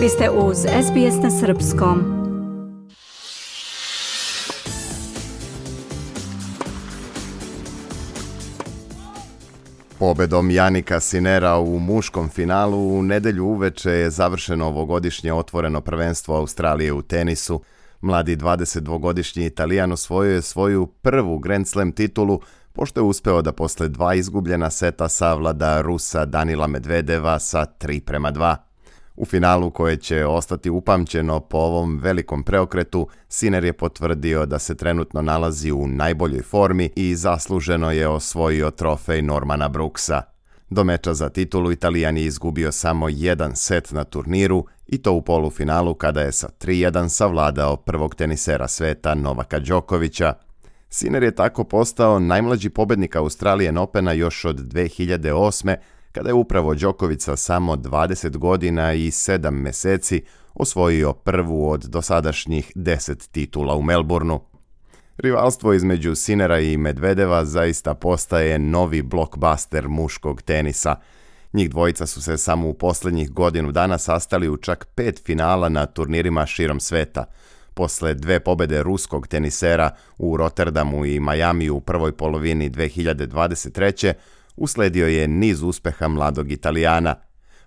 Vi ste uz SBS na Srpskom. Pobedom Janika Sinera u muškom finalu u nedelju uveče je završeno ovogodišnje otvoreno prvenstvo Australije u tenisu. Mladi 22-godišnji Italijan osvojio je svoju prvu Grand Slam titulu pošto je uspeo da posle dva izgubljena seta savlada Rusa Danila Medvedeva sa 3 prema 2. U finalu koje će ostati upamćeno po ovom velikom preokretu, Sinner je potvrdio da se trenutno nalazi u najboljoj formi i zasluženo je osvojio trofej Normana Brooksa. Do meča za titulu Italijan je izgubio samo jedan set na turniru i to u polufinalu kada je sa 3-1 savladao prvog tenisera sveta Novaka Đokovića. Sinner je tako postao najmlađi pobednik Australijan Opena još od 2008 kada je upravo Đoković samo 20 godina i 7 meseci osvojio prvu od dosadašnjih 10 titula u Melbourneu. Rivalstvo između Sinera i Medvedeva zaista postaje novi blockbuster muškog tenisa. Njih dvojica su se samo u posljednjih godinu dana sastali u čak pet finala na turnirima širom sveta. Posle dve pobede ruskog tenisera u Rotterdamu i Majamiju u prvoj polovini 2023 Usledio je niz uspeha mladog Italijana.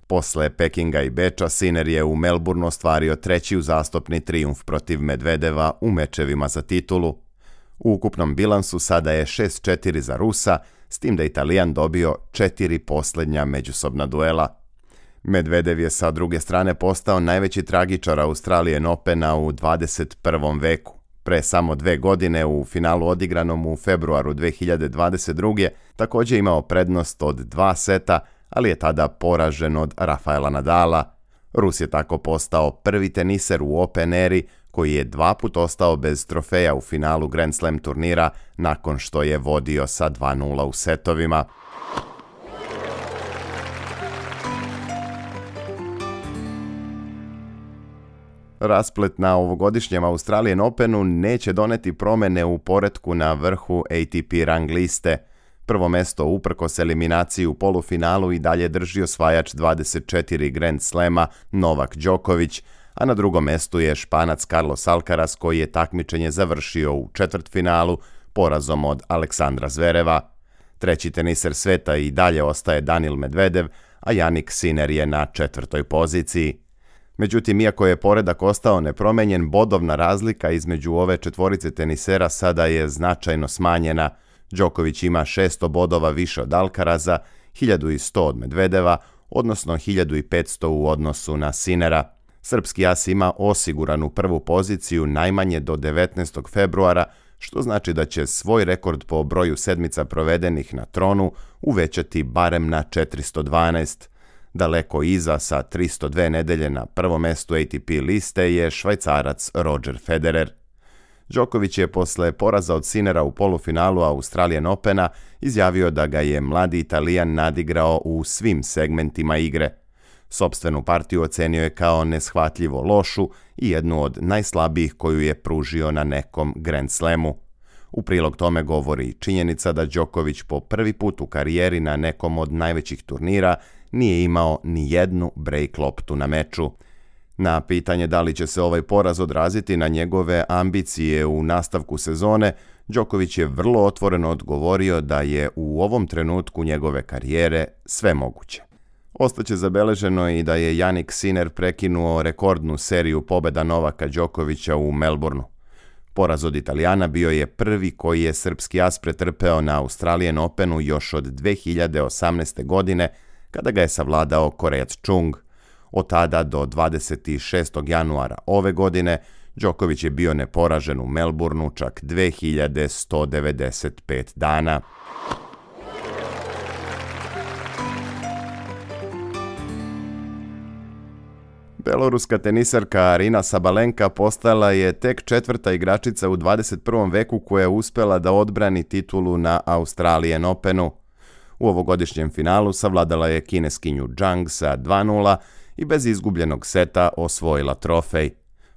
Posle Pekinga i Beča, Siner je u Melbourneu ostvario treći uzastopni trijumf protiv Medvedeva u mečevima za titulu. U ukupnom bilansu sada je 6-4 za Rusa, s tim da je Italijan dobio četiri poslednja međusobna duela. Medvedev je sa druge strane postao najveći tragičar Australijan Opena u 21. veku. Pre samo dve godine u finalu odigranom u februaru 2022. takođe imao prednost od dva seta, ali je tada poražen od Rafaela Nadala. Rus je tako postao prvi teniser u Open eri koji je dva put ostao bez trofeja u finalu Grand Slam turnira nakon što je vodio sa 2-0 u setovima. Rasplet na ovogodišnjem Australian Openu neće doneti promene u poretku na vrhu ATP rang liste. Prvo mesto uprkos eliminaciji u polufinalu i dalje drži osvajač 24 Grand Slema Novak Đoković, a na drugom mestu je Španac Carlos Alcaraz koji je takmičenje završio u četvrtfinalu porazom od Aleksandra Zvereva. Treći teniser sveta i dalje ostaje Danil Medvedev, a Janik Siner je na četvrtoj poziciji. Međutim, iako je poredak ostao nepromenjen, bodovna razlika između ove četvorice tenisera sada je značajno smanjena. Đoković ima 600 bodova više od Alkaraza, 1100 od Medvedeva, odnosno 1500 u odnosu na Sinera. Srpski as ima osiguranu prvu poziciju najmanje do 19. februara, što znači da će svoj rekord po broju sedmica provedenih na tronu uvećati barem na 412. Daleko iza sa 302 nedelje na prvom mestu ATP liste je švajcarac Roger Federer. Đoković je posle poraza od Sinera u polufinalu Australian Opena izjavio da ga je mladi Italijan nadigrao u svim segmentima igre. Sopstvenu partiju ocenio je kao neshvatljivo lošu i jednu od najslabijih koju je pružio na nekom Grand Slamu. U prilog tome govori činjenica da Đoković po prvi put u karijeri na nekom od najvećih turnira nije imao ni jednu break loptu na meču. Na pitanje da li će se ovaj poraz odraziti na njegove ambicije u nastavku sezone, Đoković je vrlo otvoreno odgovorio da je u ovom trenutku njegove karijere sve moguće. Ostaće zabeleženo i da je Janik Sinner prekinuo rekordnu seriju pobeda Novaka Đokovića u Melbourneu. Poraz od Italijana bio je prvi koji je srpski as pretrpeo na Australijan Openu još od 2018. godine kada ga je savladao Korejac Chung. Od tada do 26. januara ove godine Đoković je bio neporažen u Melbourneu čak 2195 dana. Beloruska tenisarka Arina Sabalenka postala je tek četvrta igračica u 21. veku koja je uspela da odbrani titulu na Australijan Openu. U ovogodišnjem finalu savladala je kineskinju Zhang sa 2-0 i bez izgubljenog seta osvojila trofej.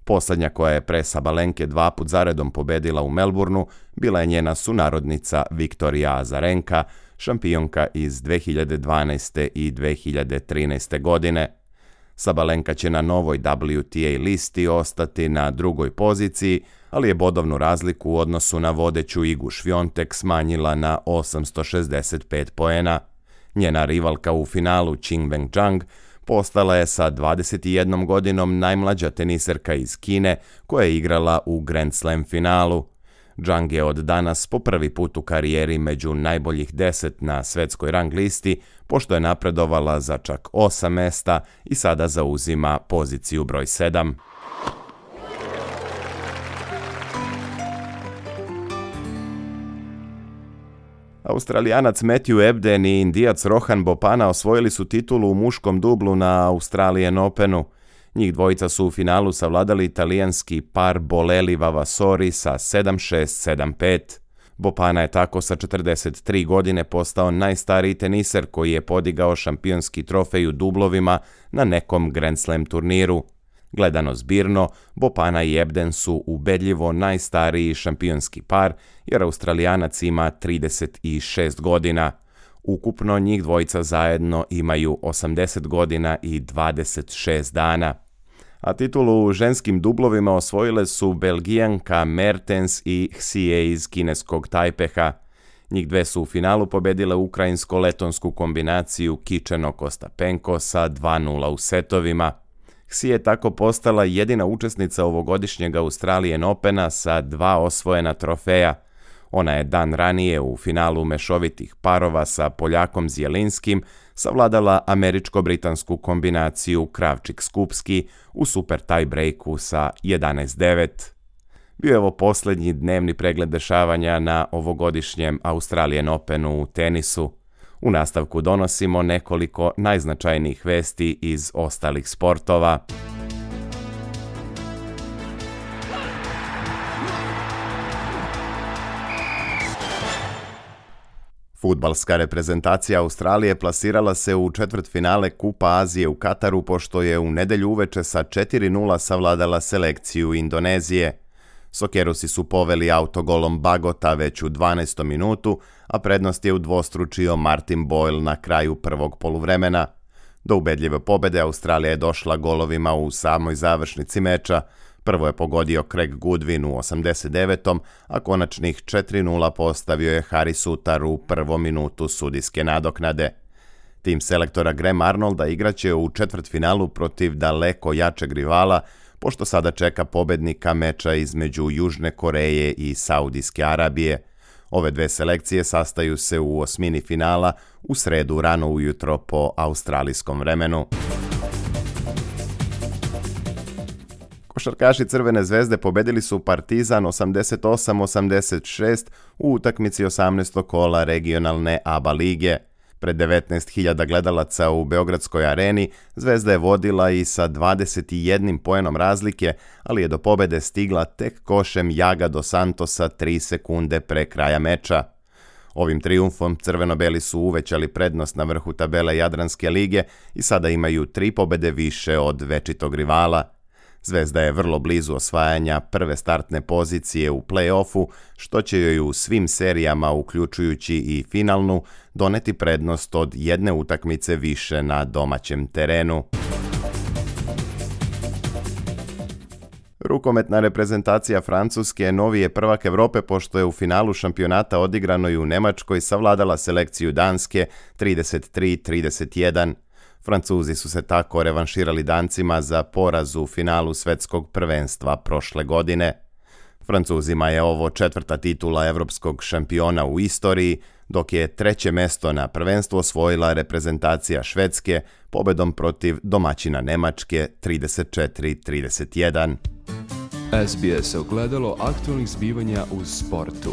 Poslednja koja je pre Sabalenke dva put zaredom pobedila u Melbourneu bila je njena sunarodnica Viktorija Azarenka, šampionka iz 2012. i 2013. godine. Sabalenka će na novoj WTA listi ostati na drugoj poziciji, ali je bodovnu razliku u odnosu na vodeću Igu Švjontek smanjila na 865 poena. Njena rivalka u finalu Qing Weng Zhang postala je sa 21 godinom najmlađa teniserka iz Kine koja je igrala u Grand Slam finalu. Zhang je od danas po prvi put u karijeri među najboljih 10 na svetskoj rang listi, pošto je napredovala za čak 8 mesta i sada zauzima poziciju broj 7. Australijanac Matthew Ebden i indijac Rohan Bopana osvojili su titulu u muškom dublu na Australian Openu. Njih dvojica su u finalu savladali italijanski par Boleli Vavasori sa 7-6-7-5. Bopana je tako sa 43 godine postao najstariji teniser koji je podigao šampionski trofej u dublovima na nekom Grand Slam turniru. Gledano zbirno, Bopana i Ebden su ubedljivo najstariji šampionski par, jer Australijanac ima 36 godina. Ukupno njih dvojica zajedno imaju 80 godina i 26 dana a titulu u ženskim dublovima osvojile su Belgijanka Mertens i Xie iz kineskog Tajpeha. Njih dve su u finalu pobedile ukrajinsko-letonsku kombinaciju Kičeno-Kostapenko sa 2-0 u setovima. Xie je tako postala jedina učesnica ovogodišnjeg Australian Opena sa dva osvojena trofeja – Ona je dan ranije u finalu mešovitih parova sa Poljakom Zjelinskim savladala američko-britansku kombinaciju Kravčik-Skupski u super tie-breaku sa 11-9. Bio je ovo poslednji dnevni pregled dešavanja na ovogodišnjem Australian Openu u tenisu. U nastavku donosimo nekoliko najznačajnijih vesti iz ostalih sportova. Futbalska reprezentacija Australije plasirala se u četvrt finale Kupa Azije u Kataru pošto je u nedelju uveče sa 4-0 savladala selekciju Indonezije. Sokerusi su poveli autogolom Bagota već u 12. minutu, a prednost je udvostručio Martin Boyle na kraju prvog poluvremena. Do ubedljive pobede Australija je došla golovima u samoj završnici meča, Prvo je pogodio Craig Goodwin u 89. a konačnih 4-0 postavio je Harry Sutar u prvom minutu sudijske nadoknade. Tim selektora Graham Arnolda igraće u četvrtfinalu protiv daleko jačeg rivala, pošto sada čeka pobednika meča između Južne Koreje i Saudijske Arabije. Ove dve selekcije sastaju se u osmini finala u sredu rano ujutro po australijskom vremenu. Košarkaši Crvene zvezde pobedili su Partizan 88-86 u utakmici 18. kola regionalne ABA lige. Pred 19.000 gledalaca u Beogradskoj areni Zvezda je vodila i sa 21 poenom razlike, ali je do pobede stigla tek košem Jaga do Santosa 3 sekunde pre kraja meča. Ovim triumfom crveno-beli su uvećali prednost na vrhu tabele Jadranske lige i sada imaju tri pobede više od večitog rivala – Zvezda je vrlo blizu osvajanja prve startne pozicije u play-offu, što će joj u svim serijama, uključujući i finalnu, doneti prednost od jedne utakmice više na domaćem terenu. Rukometna reprezentacija Francuske novi je prvak Evrope pošto je u finalu šampionata odigranoj u Nemačkoj savladala selekciju Danske 33-31. Francuzi su se tako revanširali dancima za poraz u finalu svetskog prvenstva prošle godine. Francuzima je ovo četvrta titula evropskog šampiona u istoriji, dok je treće mesto na prvenstvu osvojila reprezentacija Švedske pobedom protiv domaćina Nemačke 34-31. SBS ogledalo aktualnih zbivanja u sportu.